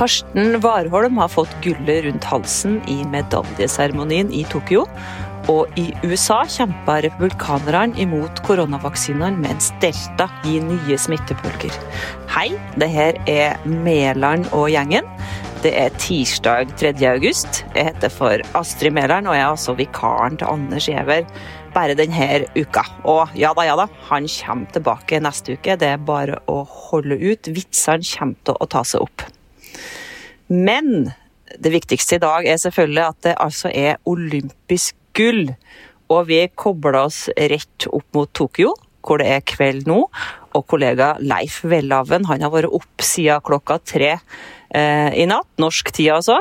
Karsten Warholm har fått gullet rundt halsen i medaljeseremonien i Tokyo. Og i USA kjempa republikanerne imot koronavaksinene, mens Delta gir nye smittepulker. Hei, det her er Mæland og gjengen. Det er tirsdag 3. august. Jeg heter for Astrid Mæland, og jeg er altså vikaren til Anders Giæver bare denne uka. Og ja da, ja da, han kommer tilbake neste uke. Det er bare å holde ut. Vitsene kommer til å ta seg opp. Men det viktigste i dag er selvfølgelig at det altså er olympisk gull. Og vi kobler oss rett opp mot Tokyo, hvor det er kveld nå. Og kollega Leif Welhaven han har vært opp siden klokka tre Eh, i natt. Norsk tid, altså.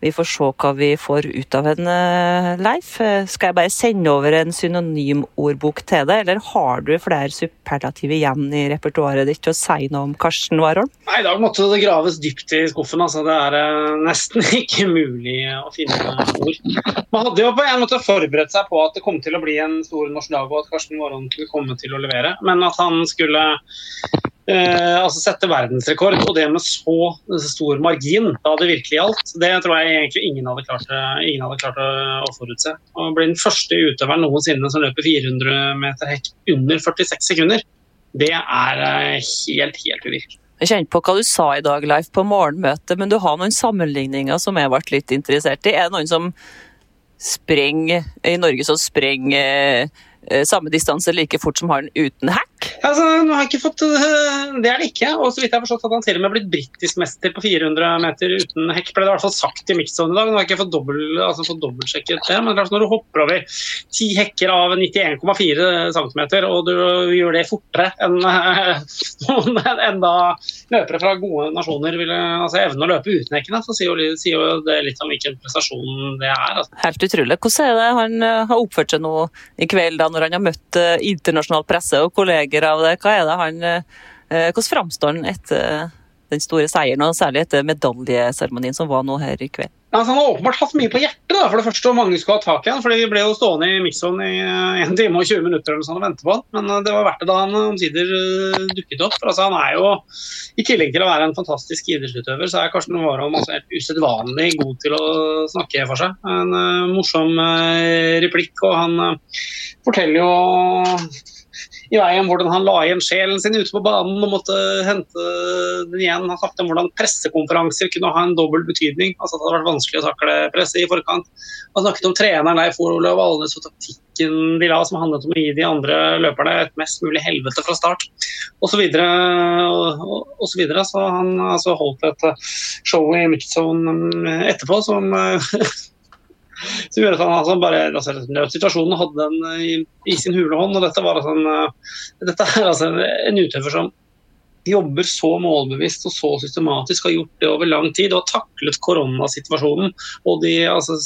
Vi får se hva vi får ut av en, eh, Leif. Eh, skal jeg bare sende over en synonymordbok til deg, eller har du flere superlative igjen i repertoaret ditt til å si noe om Karsten Warholm? Nei, I dag måtte det graves dypt i skuffen. altså Det er nesten ikke mulig å finne ord. Man hadde jo på en måte forberedt seg på at det kom til å bli en stor norsk dag, og at Karsten Warholm skulle komme til å levere, men at han skulle Eh, altså sette verdensrekord, og det med så stor margin da det virkelig gjaldt, det tror jeg egentlig ingen hadde klart, ingen hadde klart å forutse. Å bli den første utøveren noensinne som løper 400 meter hekk under 46 sekunder, det er eh, helt, helt uvirkelig. Jeg kjente på hva du sa i dag, Leif, på morgenmøtet, men du har noen sammenligninger som jeg ble litt interessert i. Er det noen som sprenger i Norge som sprenger Eh, samme distanse like fort som har den uten hack? Altså, nå har jeg ikke fått, eh, Det er det ikke. og så vidt jeg har forstått at Han til og med blitt britisk mester på 400 meter uten hekk. ble det i hvert fall sagt i mixzone i dag. Nå har jeg ikke fått, dobbelt, altså fått dobbeltsjekket det. Men når du hopper over ti hekker av 91,4 cm, og du gjør det fortere enn en da løpere fra gode nasjoner vil altså, evne å løpe uten hekkene, så sier jo, sier jo, det litt om hvilken prestasjon det er. Altså. Helt utrolig. Hvordan er det han eh, har oppført seg nå i kveld? da når han har møtt internasjonal presse og kolleger av det. Hva er det han, eh, hvordan framstår han etter den store seieren, og særlig etter medaljeseremonien som var nå her i kveld? Altså, han har åpenbart hatt mye på hjertet, da, for det første, og mange skulle ha tak i han, fordi Vi ble jo stående i mikson i 1 eh, time og 20 minutter eller sånn, og vente på han. Men det var verdt det da han omsider dukket opp. Altså, han er jo, I tillegg til å være en fantastisk idrettsutøver, så er Karsten Warholm altså helt usedvanlig god til å snakke for seg. En uh, morsom uh, replikk, og han uh, forteller jo i veien hvordan han la igjen sjelen sin ute på banen og måtte hente den igjen. Han snakket om hvordan pressekonferanser kunne ha en dobbel betydning. altså Det hadde vært vanskelig å takle presset i forkant. Han snakket om treneren Leif Olav Alnes og taktikken de la, som handlet om å gi de andre løperne et mest mulig helvete fra start, osv. Så, videre, og, og så, videre. så han altså, holdt et show i Mixzone etterpå som som gjør at han altså bare altså, Nødsituasjonen hadde den i, i, sin hule hånd. og Dette, var altså en, dette er altså en utøver som jobber så målbevisst og så systematisk, har gjort det over lang tid og har taklet koronasituasjonen og de altså,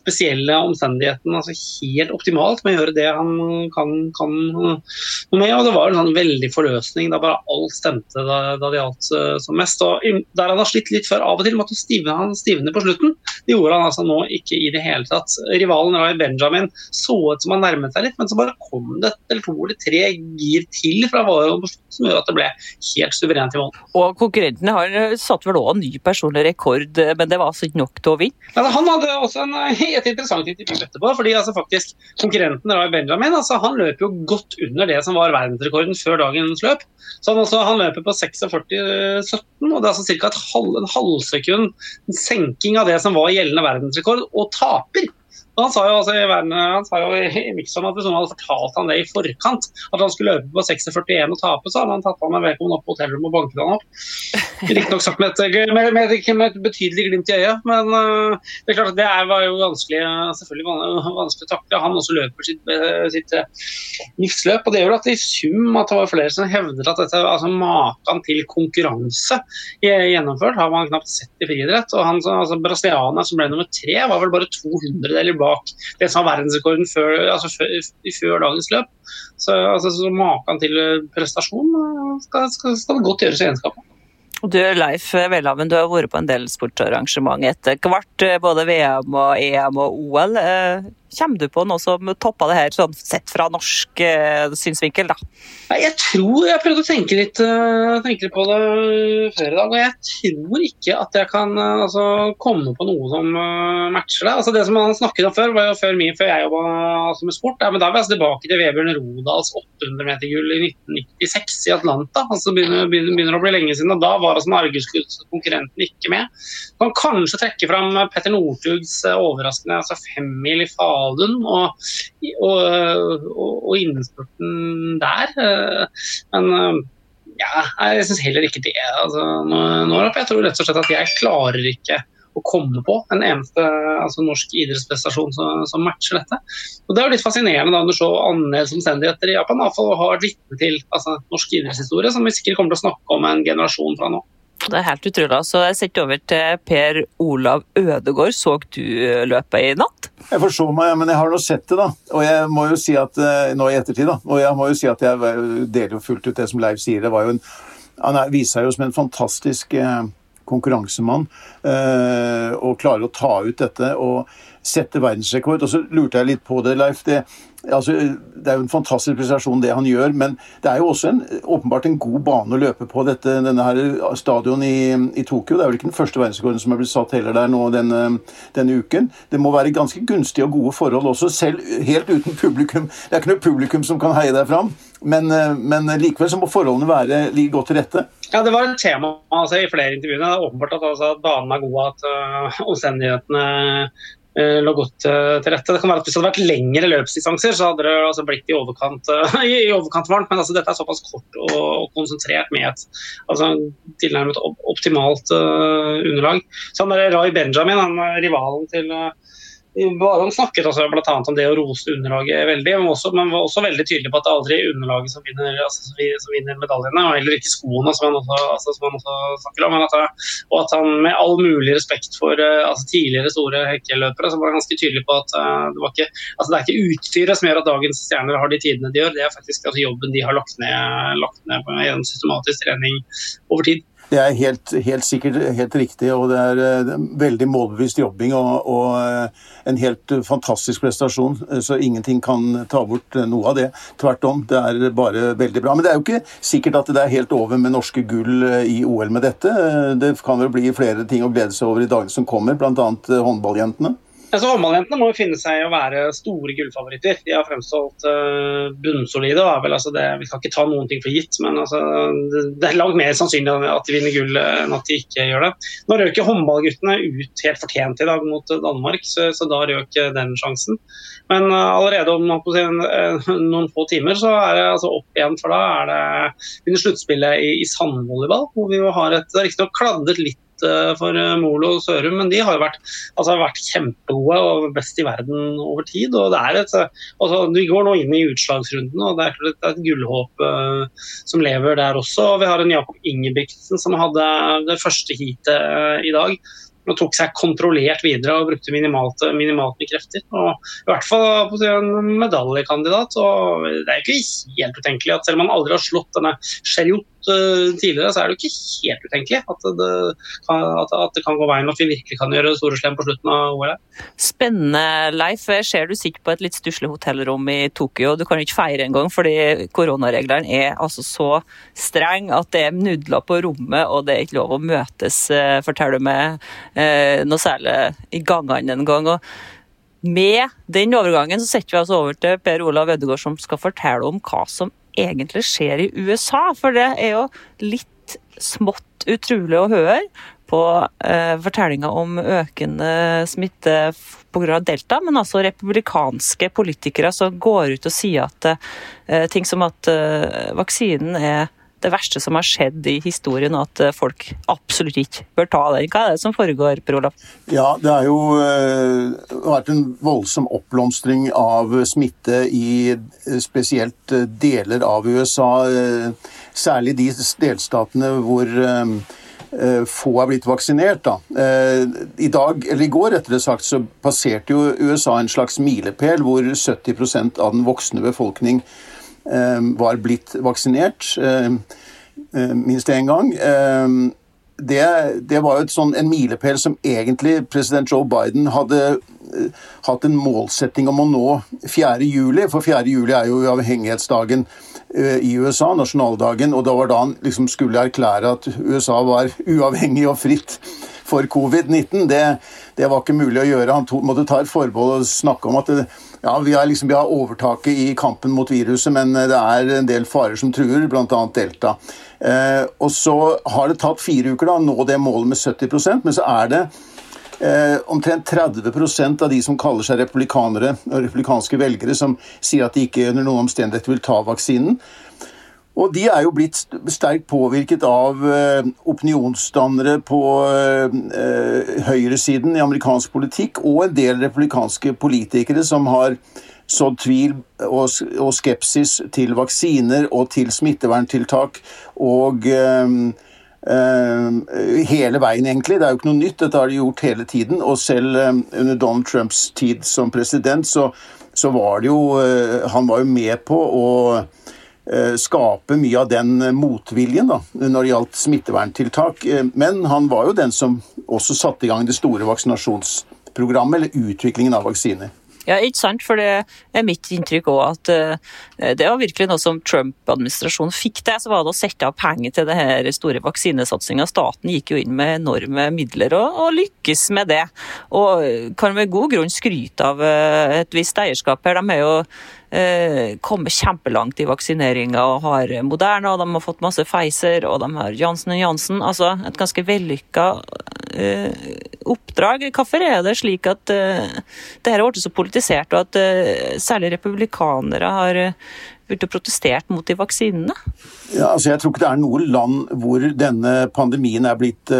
spesielle omstendighetene altså, helt optimalt med å gjøre det han kan, kan med. Og det var en sånn veldig forløsning da bare alt stemte da, da det gjaldt uh, som mest. Og Der han har slitt litt før, av og til måtte stivne, han stivne på slutten. Det gjorde han altså nå ikke i det hele tatt. Rivalen Rai Benjamin så ut som han nærmet seg litt, men så bare kom det et eller to eller tre gir til fra Våren som gjør at det ble helt suverent i mål. Og konkurrentene har eh, satt vel òg en ny personlig rekord, eh, men det var altså ikke nok til å vinne? Ja, han hadde også en, eh, et interessant intervju etterpå, fordi altså faktisk konkurrenten Rai Benjamin altså han løp jo godt under det som var verdensrekorden før dagens løp. Så han, også, han løper på 46,17, og det er altså ca. Halv, en halvsekund senking av det som var gjeldende verdensrekord, og taper. Han sa jo, altså, i, i Mixon at hvis noen hadde fortalt han det i forkant, at han skulle løpe på 6,41 og tape, så hadde han tatt han med vedkommende opp på hotellrommet og banket han opp. Riktignok sagt med et, med, med, med et, betydelig glimt i øyet, men uh, det er klart at det er, var jo vanskelig selvfølgelig vanskelig å takle. Han også løper sitt, sitt livsløp, og det gjør at i sum at det var flere som hevder at dette altså maken til konkurranse gjennomført har man knapt sett i friidrett. Og han altså, brasilianer som ble nummer tre, var vel bare 200 eller bak det var verdensrekorden før, altså før, før, dagens løp. Så, altså, så maken til prestasjon skal, skal, skal det godt gjøres i egenskapet. Du Leif Welhaven, du har vært på en del sportsarrangement etter hvert, både VM og EM og OL. Eh, Kommer du på noe som toppa det her, sånn sett fra norsk uh, synsvinkel? da? Jeg tror jeg prøvde å tenke litt, uh, tenke litt, på det før i dag, og jeg tror ikke at jeg kan uh, altså, komme på noe som matcher det. Altså, det som han snakket om før, var jo før, min, før jeg jobba altså, med sport. Ja, men da var jeg altså tilbake til Vebjørn Rodals 800-metergull i 1996 i Atlanta. altså begynner, begynner, begynner, å bli lenge siden, og Da var altså Norgeskonkurrenten ikke med. Man kan kanskje trekke fram Petter Northugs overraskende altså femmil i Falun Falun og, og, og, og innspurten der. Men eh, ja, jeg syns heller ikke det. Altså, nå, jeg tror rett og slett at jeg klarer ikke å komme på en eneste altså, norsk idrettsprestasjon som, som, matcher dette. Og Det er jo litt fascinerende da når så annerledes omstendigheter i Japan iallfall har vært vitne til altså, norsk idrettshistorie, som vi sikkert kommer til å snakke om en generasjon fra nå. Det er helt utrolig. Så jeg setter over til Per Olav Ødegård. Så du løpet i natt? Jeg forså meg, men jeg har nå sett det, da. Og jeg må jo si at eh, nå i ettertid, da. Og jeg må jo si at jeg deler jo fullt ut det som Leif sier. Det var jo en Han viser seg jo som en fantastisk eh, konkurransemann. Eh, og klarer å ta ut dette. og sette verdensrekord. Og så lurte jeg litt på det, Leif. Det, altså, det er jo en fantastisk prestasjon, det han gjør. Men det er jo også en, åpenbart en god bane å løpe på, dette, denne her stadion i, i, Tokyo. Det er vel ikke den første verdensrekorden som er blitt satt heller der nå denne, denne, uken. Det må være ganske gunstige og gode forhold også, selv helt uten publikum. Det er ikke noe publikum som kan heie deg fram, men, men likevel så må forholdene være ligge godt til rette. Ja, Det var et tema altså, i flere intervjuer. Det er åpenbart at, altså, banen er god, at uh, omstendighetene Eh, lå godt eh, til rette. Det kan være at Hvis det hadde vært lengre løpsdistanser, så hadde det altså blitt i overkant, uh, i overkant varmt. Men altså, dette er såpass kort og, og konsentrert med et altså, tilnærmet optimalt uh, underlag. Så han der Rai Benjamin, han rivalen til uh, han snakket også bl.a. om det å rose underlaget veldig, men, også, men var også veldig tydelig på at det er aldri underlaget som vinner, altså, som vinner medaljene, og heller ikke skoene, som han også, altså, som han også snakker om. At, og at han med all mulig respekt for uh, altså, tidligere store hekkeløpere, så var han ganske tydelig på at uh, det, ikke, altså, det, er ikke utstyret som gjør at dagens stjerner har de tidene de gjør, det er faktisk altså, jobben de har lagt ned, lagt ned på gjennom systematisk trening over tid. Det er helt, helt, sikkert helt riktig, og det er, er veldig målbevisst jobbing og, og, eh, en helt fantastisk prestasjon. Så ingenting kan ta bort noe av det. Tvert om, det er bare veldig bra. Men det er jo ikke sikkert at det er helt over med norske gull i OL med dette. Det kan vel bli flere ting å glede seg over i dagene som kommer, bl.a. håndballjentene. Altså, Håndballjentene må jo finne seg å være store gullfavoritter. De har fremstått uh, bunnsolide. Altså det, vi skal ikke ta noen ting for gitt, men altså, det, er langt mer sannsynlig at de vinner gull enn at de ikke gjør det. Nå røk håndballguttene ut helt fortjent i dag mot Danmark, så, så da røk den sjansen. Men uh, allerede om noen, uh, noen få timer så er det altså, opp igjen, for da er det under sluttspillet i, i sandvolleyball, hvor vi jo har et Riktignok kladdet litt Eh, for eh, Molo og Sørum, men de har jo vært, altså, vært kjempegode og best i verden over tid. og det er et, altså, Vi går nå inn i utslagsrunden, og det er et, et gullhåp uh, som lever der også. Vi har en Jakob Ingebrigtsen som hadde det første heatet uh, i dag og tok seg kontrollert videre og brukte minimalt, minimalt med krefter. Og I hvert fall en medaljekandidat. og Det er ikke helt utenkelig at selv om han aldri har slått denne Eh, tidligere, så er det jo ikke helt utenkelig at det, kan, at, at det kan gå veien at vi virkelig kan gjøre store slem på slutten av OL. Spennende, Leif. Jeg ser du sitter på et litt stusslig hotellrom i Tokyo. Du kan jo ikke feire engang, fordi koronareglene er altså så streng at det er nudler på rommet, og det er ikke lov å møtes, eh, forteller du meg, eh, noe særlig i gangene en gang. med den overgangen så setter vi oss over til Per Olav Ødegaard, som skal fortelle om hva som egentlig skjer i USA. For det er jo litt smått utrolig å høre på eh, fortellinga om økende smitte pga. delta, men altså republikanske politikere som går ut og sier at eh, ting som at eh, vaksinen er det verste som har skjedd i historien, og at folk absolutt ikke bør ta den. Hva er det som foregår, Per Olav? Ja, det har jo vært en voldsom oppblomstring av smitte i eh, spesielt eh, deler av USA. Særlig de delstatene hvor få er blitt vaksinert. Da. I dag, eller i går rettere sagt, så passerte jo USA en slags milepæl hvor 70% av den voksne befolkning Eh, var blitt vaksinert eh, eh, minst én gang. det, det var jo sånn, en milepæl som egentlig president Joe Biden hadde hatt en målsetting om å nå 4. juli, for 4. juli er jo uavhengighetsdagen uh, i USA, nasjonaldagen, og da var da han liksom skulle erklære at USA var uavhengig og fritt for covid-19. Det, det, var ikke mulig å gjøre. Han to, måtte ta et forbehold og snakke om at det, ja, vi, har liksom, vi har overtaket i kampen mot viruset, men det er en del farer som truer, bl.a. delta. Eh, og så har det tatt fire uker da, å nå det målet med 70% men så er det eh, omtrent 30% av de som kaller seg republikanere, republikanske velgere, som sier at de ikke under noen omstendighet vil ta vaksinen. Og de er jo blitt sterkt påvirket av eh, opinionsdannere på eh, høyresiden i amerikansk politikk, og en del republikanske politikere som har sådd tvil og, skepsis til vaksiner og til smitteverntiltak. Og hele veien, egentlig. Det er jo ikke noe nytt, dette har de gjort hele tiden. Og selv under Donald Trumps tid som president, så, så var det jo Han var jo med på å skape mye av den motviljen da, når det gjaldt smitteverntiltak. Men han var jo den som også satte i gang det store vaksinasjonsprogrammet, eller utviklingen av vaksiner. Ja, ikke sant. For det er mitt inntrykk òg at det var virkelig noe som Trump-administrasjonen fikk til. Så var det å sette av penger til det her store vaksinesatsinga. Staten gikk jo inn med enorme midler og, og, lykkes med det. Og kan med god grunn skryte av et visst eierskap her. De er jo kommet kjempelangt i vaksineringa og har Moderna, og de har fått masse Pfizer, og de har Jansen Jansen. Altså et ganske vellykka eh, oppdrag. Hvorfor er det slik at eh, det her har blitt så politisert, og at eh, særlig republikanere har begynt å protestert mot de vaksinene? Ja, altså jeg tror ikke det er noe land hvor denne pandemien er blitt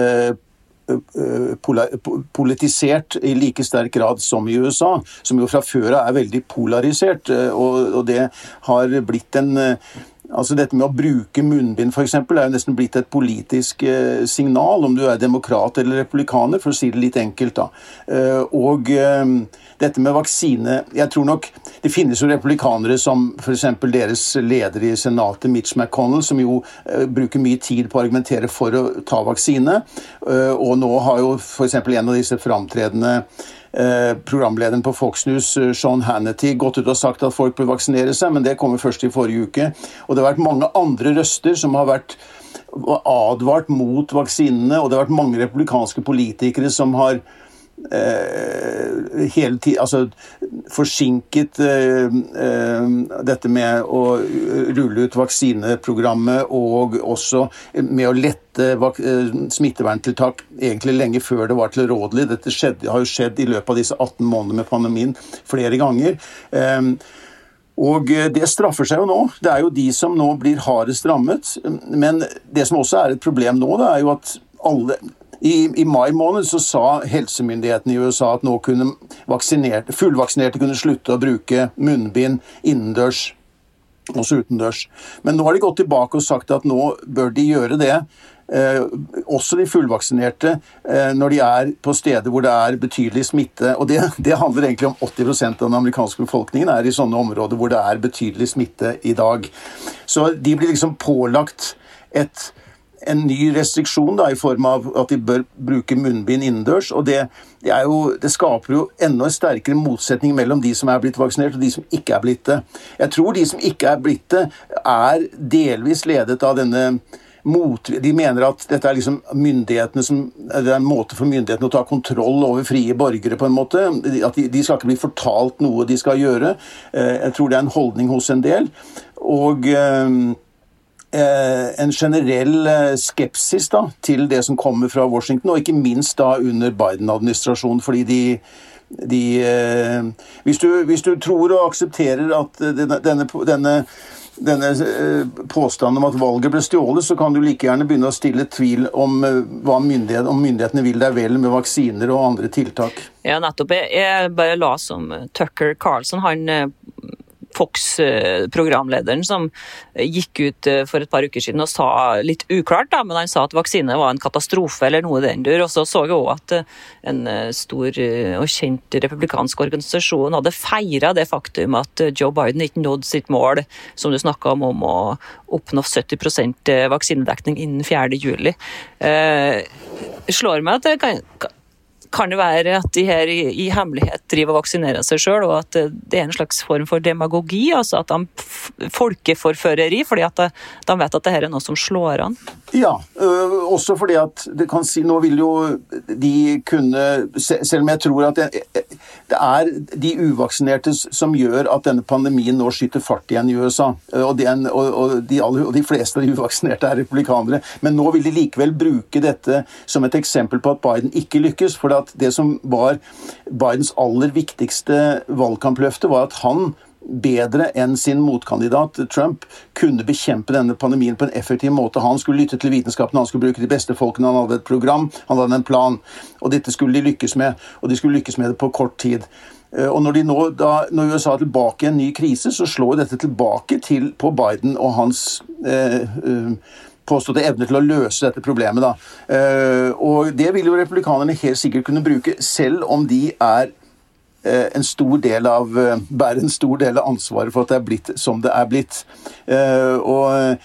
politisert i like sterk grad som i USA, som jo fra før av er veldig polarisert. Og det har blitt en Altså Dette med å bruke munnbind for eksempel, er jo nesten blitt et politisk eh, signal, om du er demokrat eller republikaner, for å si det litt enkelt. da. Eh, og eh, dette med vaksine Jeg tror nok det finnes jo republikanere som f.eks. deres leder i Senatet, Mitch McConnell, som jo bruker mye tid på å argumentere for å ta vaksine. og nå har jo f.eks. en av disse framtredende programlederen på Fox News, eh, Sean Hannity, gått ut og sagt at folk bør vaksinere seg, men det kommer først i forrige uke. Og det har vært mange andre røster som har vært advart mot vaksinene, og det har vært mange republikanske politikere som har eh, hele tiden Altså forsinket eh, eh, dette med å rulle ut vaksineprogrammet og også med å lette eh, smitteverntiltak egentlig lenge før det var tilrådelig. Dette skjedde, har jo skjedd i løpet av disse 18 månedene med pandemien flere ganger. Eh, og det straffer seg jo nå. Det er jo de som nå blir hardest rammet. Men det som også er et problem nå, det er jo at alle i, I, mai måned så sa helsemyndighetene i USA at nå kunne fullvaksinerte kunne slutte å bruke munnbind innendørs, også utendørs. Men nå har de gått tilbake og sagt at nå bør de gjøre det. Eh, også de fullvaksinerte eh, når de er på steder hvor det er betydelig smitte. og Det, det handler egentlig om 80% av den amerikanske befolkningen er i sånne områder hvor det er betydelig smitte i dag. Så de blir liksom pålagt et en ny restriksjon da, i form av at de bør bruke munnbind innendørs. og det, det, jo, det, skaper jo enda sterkere motsetning mellom de som er blitt vaksinert og de som ikke er blitt det. Jeg tror de som ikke er blitt det, er delvis ledet av denne mot, de mener at dette er liksom myndighetene som, det er en måte for myndighetene å ta kontroll over frie borgere. på en måte, At de, de skal ikke bli fortalt noe de skal gjøre. Eh, jeg tror det er en holdning hos en del. Og eh, en generell eh, skepsis da, til det som kommer fra Washington, og ikke minst da under Biden-administrasjonen. fordi de, de eh, hvis, du, hvis, du, tror og aksepterer at denne, denne, denne påstanden om at valget ble stjålet, så kan du like gjerne begynne å stille tvil om, hva myndighet, om myndighetene vil deg vel med vaksiner og andre tiltak. Ja, nettopp. Jeg bare la som Tucker Carlson. Han Fox-programlederen som gikk ut eh, for et par uker siden og sa litt uklart, da, men han sa at vaksine var en katastrofe eller noe i den dur. Og så så jeg òg at eh, en eh, stor og kjent republikansk organisasjon hadde feira det faktum at Joe Biden ikke nådde sitt mål, som du snakka om, om å oppnå 70% vaksinedekning innen 4.7. Eh, slår meg at det kan, kan det være at de her i, i hemmelighet driver og vaksinerer seg sjøl, og at det er en slags form for demagogi? Altså at de folkeforføreri, fordi at de, vet at det her er noe som slår an? Ja, øh, også fordi at det kan si Nå vil jo de kunne Selv om jeg tror at det, det er de uvaksinerte som gjør at denne pandemien nå skyter fart igjen i USA. Og, den, og, og, de, og de fleste av de uvaksinerte er republikanere. Men nå vil de likevel bruke dette som et eksempel på at Biden ikke lykkes. for det som var Bidens aller viktigste valgkampløfte, var at han bedre enn sin motkandidat Trump kunne bekjempe denne pandemien på en effektiv måte. Han skulle lytte til vitenskapen, han skulle bruke de beste folkene, han hadde et program, han hadde en plan. Og dette skulle de lykkes med, og de skulle lykkes med det på kort tid. Eh, og når, nå, da, når USA er tilbake i en ny krise, så slår dette tilbake til, på Biden og hans eh, eh, påståtte evne til å løse dette problemet. Da. Eh, og det vil jo republikanerne helt sikkert kunne bruke, selv om de er eh, en stor del av, eh, bærer en stor del av ansvaret for at det er blitt som det er blitt. Og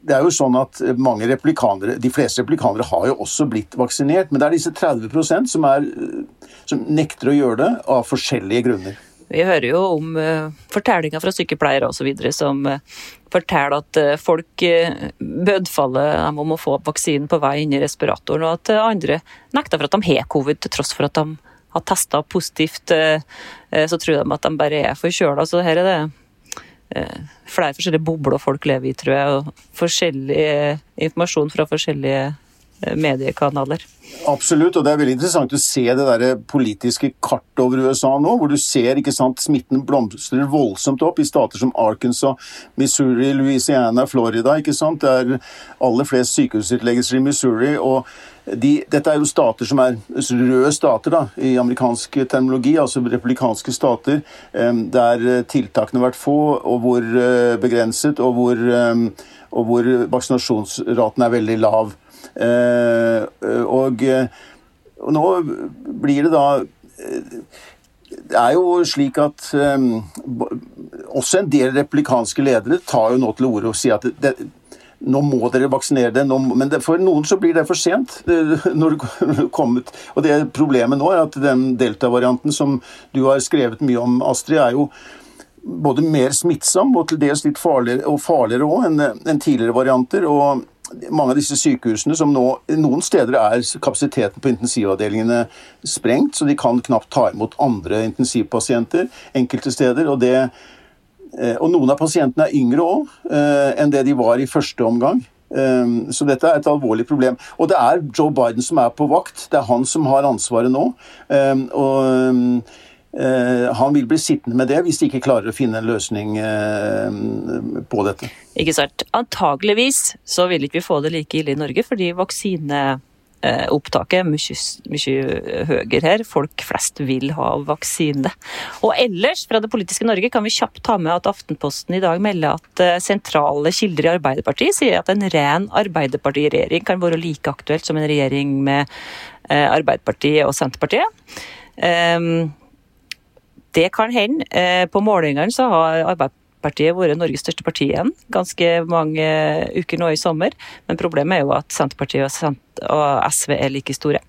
det er jo sånn at mange replikanere, De fleste replikanere har jo også blitt vaksinert, men det er disse 30% som, er, som nekter å gjøre det av forskjellige grunner. Vi hører jo om uh, fortellinger fra sykepleiere osv. som uh, forteller at uh, folk bødfaller dem om å få vaksinen på vei inn i respiratoren, og at andre nekter for at de har covid, til tross for at de har testa positivt. Så tror de at de bare er forkjøla. Så her er det flere forskjellige bobler folk lever i, tror jeg, og forskjellig informasjon fra forskjellige mediekanaler. Absolutt, og det er veldig interessant å se det der politiske kartet over USA nå, hvor du ser ikke sant, smitten blomstrer voldsomt opp i stater som Arkansas, Missouri, Louisiana, Florida. ikke sant? Det er aller flest sykehusutleggelser i Missouri. og de, dette er jo stater som er røde stater da, i amerikansk terminologi, altså republikanske stater, der tiltakene har vært få og hvor eh, begrenset, og hvor, og hvor vaksinasjonsraten er veldig lav. Eh, og, og nå blir det da det er jo slik at um, også en del replikanske ledere tar jo nå til orde og sier at det, nå må dere vaksinere dere. men det, for noen så blir det for sent. når det kommet. Og det Problemet nå er at den delta-varianten som du har skrevet mye om, Astrid, er jo både mer smittsom og til dels litt farligere, og enn en tidligere varianter. og mange av disse sykehusene som nå Noen steder er kapasiteten på intensivavdelingene sprengt, så de kan knapt ta imot andre intensivpasienter enkelte steder. Og, det, eh, og noen av pasientene er yngre òg eh, enn det de var i første omgang. Eh, så dette er et alvorlig problem. Og det er Joe Biden som er på vakt. Det er han som har ansvaret nå. Og han vil bli sittende med det hvis de ikke klarer å finne en løsning eh, på dette. Ikke sant. Antageligvis så vil ikke vi få det like ille i Norge, fordi vaksineopptaket er mye, mye høyere her. Folk flest vil ha vaksine. Og ellers, fra det politiske Norge, kan vi kjapt ta med at Aftenposten i dag melder at eh, sentrale kilder i Arbeiderpartiet sier at en ren Arbeiderpartiregjering kan være like aktuelt som en regjering med Arbeiderpartiet og Senterpartiet. Um, det kan hende. Eh, på målingene så har Arbeiderpartiet vært Norges største parti igjen ganske mange uker nå i sommer. Men problemet er jo at Senterpartiet og SV er like store.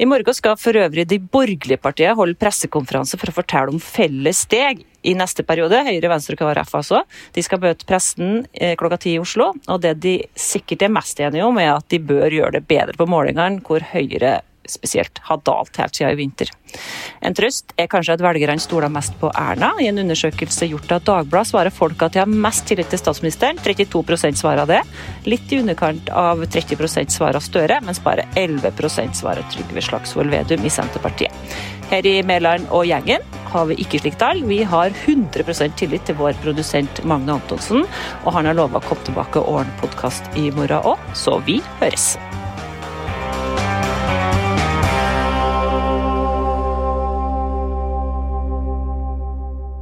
I morgen skal for øvrig de borgerlige partiene holde pressekonferanse for å fortelle om felles steg i neste periode. Høyre, Venstre og KrF altså. De skal møte pressen eh, klokka ti i Oslo. Og det de sikkert er mest enige om, er at de bør gjøre det bedre på målingene, hvor Høyre spesielt har dalt helt siden i vinter. En trøst er kanskje at velgerne stoler mest på Erna. I en undersøkelse gjort av Dagbladet svarer folk at de har mest tillit til statsministeren. 32 svarer det. Litt i underkant av 30% svarer Støre, mens bare 11% svarer Trygve Slagsvold Vedum i Senterpartiet. Her i Mæland og gjengen har vi ikke slikt tall. Vi har 100 tillit til vår produsent Magne Antonsen, og han har lova å komme tilbake og ordne podkast i morgen òg, så vi høres.